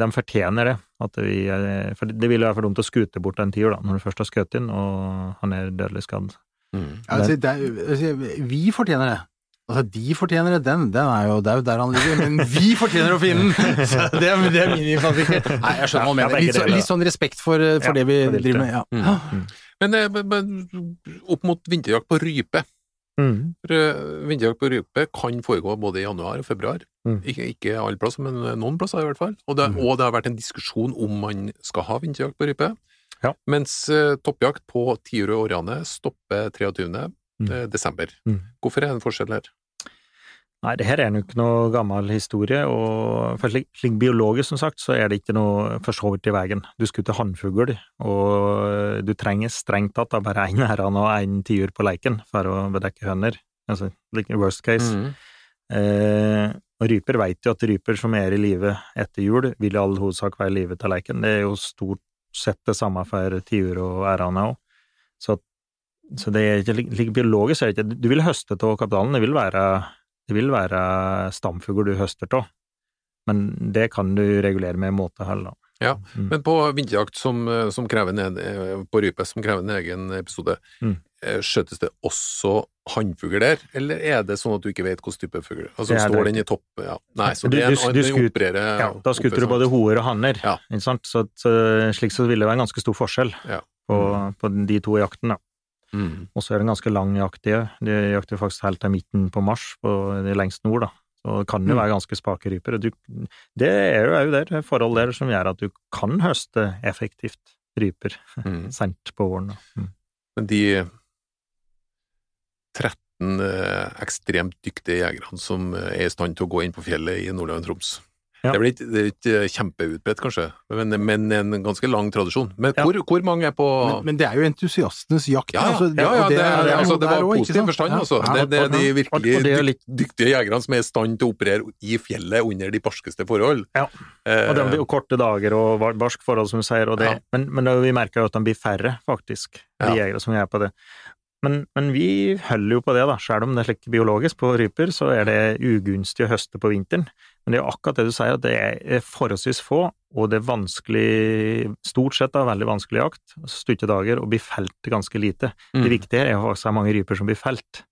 de fortjener det. At vi, er- for det vil være for dumt å skute bort en tiur, da, når du først har skutt inn, og han er dødelig skadd. Mm. Altså, det er, altså, vi fortjener det. Altså, de fortjener det, den, den er jo, det er jo der han ligger, men vi fortjener å finne den! Så det, er- det er min innfallsvinkel. Nei, jeg skjønner hva du mener. Litt, så, litt sånn respekt for, eh, for Ja, det vi for det driver med. Ja. Mm. Men, eh, men- men opp mot vinterjakt på rype. Mm. For, eh, Vinterjakt på rype kan foregå både i januar og februar. Mm. Ikke, ikke alle plasser, men noen plasser i hvert fall. Og det, Mm. og det har vært en diskusjon om man skal ha vinterjakt på rype. Ja. Mens toppjakt på tiur og stopper 23. Mm. desember. Mm. Hvorfor er det en forskjell her? Nei, det her er jo ikke noe gammel historie, og for slik, slik biologisk som sagt, så er det ikke noe for så vidt i veien. Du skutter hannfugl, og du trenger strengt tatt bare én æran og én tiur på leiken for å bedekke høner. Altså, like worst case. Mm. Eh, og ryper veit jo at ryper som er i live etter jul, vil i all hovedsak være i live til leiken. Det er jo stort sett det samme for tiur og ærane òg. Så, så det er ikke like biologisk er det ikke Du vil høste av kapitalen, det vil være, det vil være stamfugl du høster av. Men det kan du regulere med måtehell, da. Ja, Mm. Men på vinterjakt som, eh, som krever en, eh, på rype, som krever en egen episode, Mm. eh, skjøtes det også hannfugl der, eller er det sånn at du ikke vet hvilken type fugl? Altså, Det er står det den i topp ja. Nei, så Du- det er en, du- du skut- opererer Ja, da skutter du både hoer og hanner, Ja. ikke sant? Så, så slik så vil det være en ganske stor forskjell Ja. på, på de to jaktene. Mm. Og så er den ganske lang jaktige. De jakter faktisk helt til midten på mars, på lengst nord, da. Så det kan jo Mm. være ganske spake ryper. Du, det er jo òg der, forhold der som gjør at du kan høste effektivt ryper Mm. sent på våren. Mm. Men de 13 eh, ekstremt dyktige jegerne som eh, er i stand til å gå inn på fjellet i Nordland og Troms. Ja. Det er vel ikke, det er ikke kjempeutbredt, kanskje, men, men en ganske lang tradisjon. Men Ja. hvor, hvor mange er på Men, men det er jo entusiastenes jakt. Ja, ja, altså, ja, ja og det, er, altså, det var også, positiv forstand, altså. Ja, Det, det er de og- og virkelig er litt- dyktige jegerne som er i stand til å operere i fjellet under de barskeste forhold. Ja. Eh, Og det blir jo korte dager og barsk forhold, som du sier, og det, Ja. men, men vi merker jo at de blir færre, faktisk, de Ja. jegere som er på det. Men, men vi holder jo på det, da. Selv om det er slik biologisk på ryper, så er det ugunstig å høste på vinteren. Men det er jo akkurat det du sier, at det er forholdsvis få, og det er vanskelig, stort sett da, veldig vanskelig jakt, stutte dager, og blir felt ganske lite. mm. Det viktige er jo faktisk at det er mange ryper som blir felt.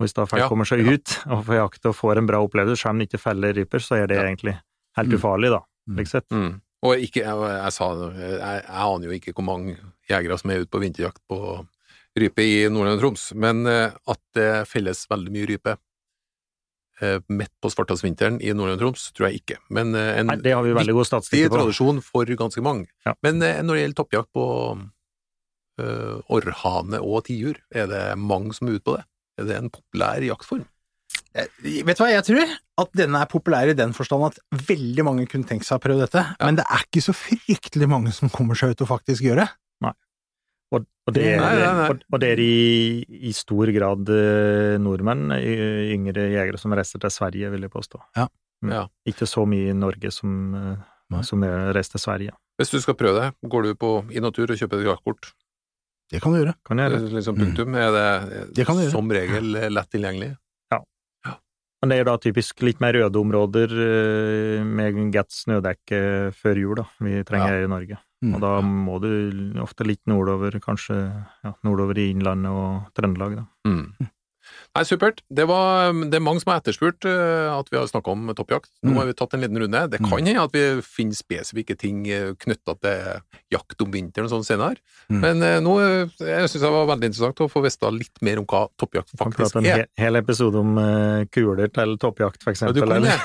Og hvis da folk Ja, kommer seg ja. ut og får jakte og får en bra opplevelse, selv om de ikke feller ryper, så er det Ja. egentlig helt Mm. ufarlig, da, Mm. slik sett. Mm. Og ikke, jeg, jeg sa det, jeg, jeg aner jo ikke hvor mange jegere som er ute på vinterjakt på rype i Nordland og Troms, men eh, at det felles veldig mye rype eh, midt på svarthalsvinteren i Nordland og Troms, tror jeg ikke. Men eh, en Nei, det har vi veldig god statistikk på. tradisjon for ganske mange. Ja. Men når det gjelder toppjakt på uh, orrhane og tiur, er det mange som er ute på det? Er det en populær jaktform? Jeg, Vet du hva, jeg tror at denne er populær i den forstand at veldig mange kunne tenkt seg å prøve dette, men det er ikke så fryktelig mange som kommer seg ut og faktisk gjør det. Og, og, det Nei, nei, nei. og, og det er i, i stor grad eh, nordmenn, yngre jegere som reiser til Sverige, vil jeg påstå. Ja. Mm. Ja. Ikke så mye i Norge som, eh, som reiser til Sverige. Hvis du skal prøve det, går du på i natur og kjøper et jaktkort? Det kan du gjøre. Kan gjøre. Det er Liksom Mm. punktum. Er det, Det kan du gjøre. som regel lett tilgjengelig? Men det er da typisk litt mer røde områder eh, med Gats snødekke før jul, da, vi trenger Ja. her i Norge. Mm. Og da må du ofte litt nordover, kanskje ja, nordover i Innlandet og Trøndelag, da. Mm. Nei, supert. Det, var, det er mange som har etterspurt eh, at vi har snakka om toppjakt. Nå Mm. har vi tatt en liten runde. Det kan hende at vi finner spesifikke ting knytta til jakt om vinteren og sånn senere. Mm. Men eh, nå eh, jeg synes det var veldig interessant å få vite litt mer om hva toppjakt Kan faktisk prate en er. he hel episode om eh, kuler til toppjakt, for Ja, du eksempel. kan det.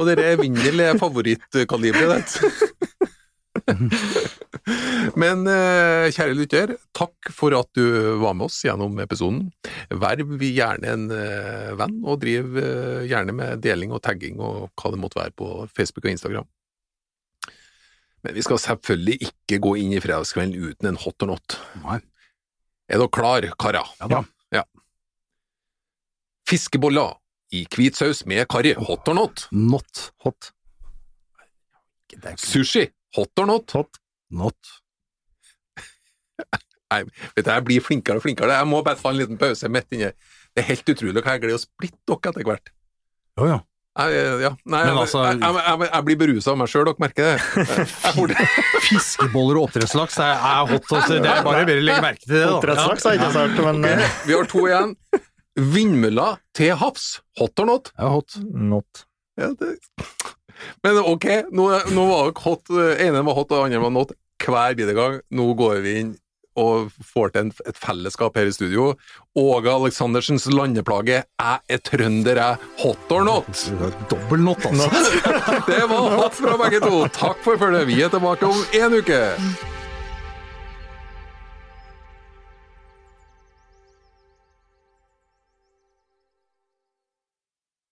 Og dere er Windel er favorittkaliberet ditt. Men eh, kjære lytter, takk for at du var med oss gjennom episoden. Verv gjerne en eh, venn, og driv eh, gjerne med deling og tagging og hva det måtte være på Facebook og Instagram. Men vi skal selvfølgelig ikke gå inn i fredagskvelden uten en hot or not. Nei. Er dere klar, karer? Ja da. Ja. Fiskeboller i hvit saus med karri, hot or not? Not. Hot. Sushi, hot or not? Hot. not. Vet du, jeg blir flinkere og flinkere. Jeg må bare ta en liten pause midt inni. Det er helt utrolig hva jeg gleder å splitte dere etter hvert. Jo, ja. Jeg, ja, nei, Men jeg, altså- jeg, jeg, jeg, jeg blir berusa av meg sjøl, dere merker det. Fiskeboller og oppdrettslaks er, er hot. Også. Det er bare å legge merke til det. Oppdrettslaks er ikke så hardt, men Ok, eh, Vi har to igjen. Vindmøller til havs, hot or not? Ja, hot. not. Ja, det... Men ok, nå, nå var dere hot. ene var hot, og andre var not. Hver bidige gang. Nå går vi inn og får til en, et fellesskap her i studio. Åge Aleksandersens landeplage. Jeg er trønder, jeg. Hot or not? Dobbel not, altså. Det var hot fra begge to. Takk for følget. Vi er tilbake om en uke.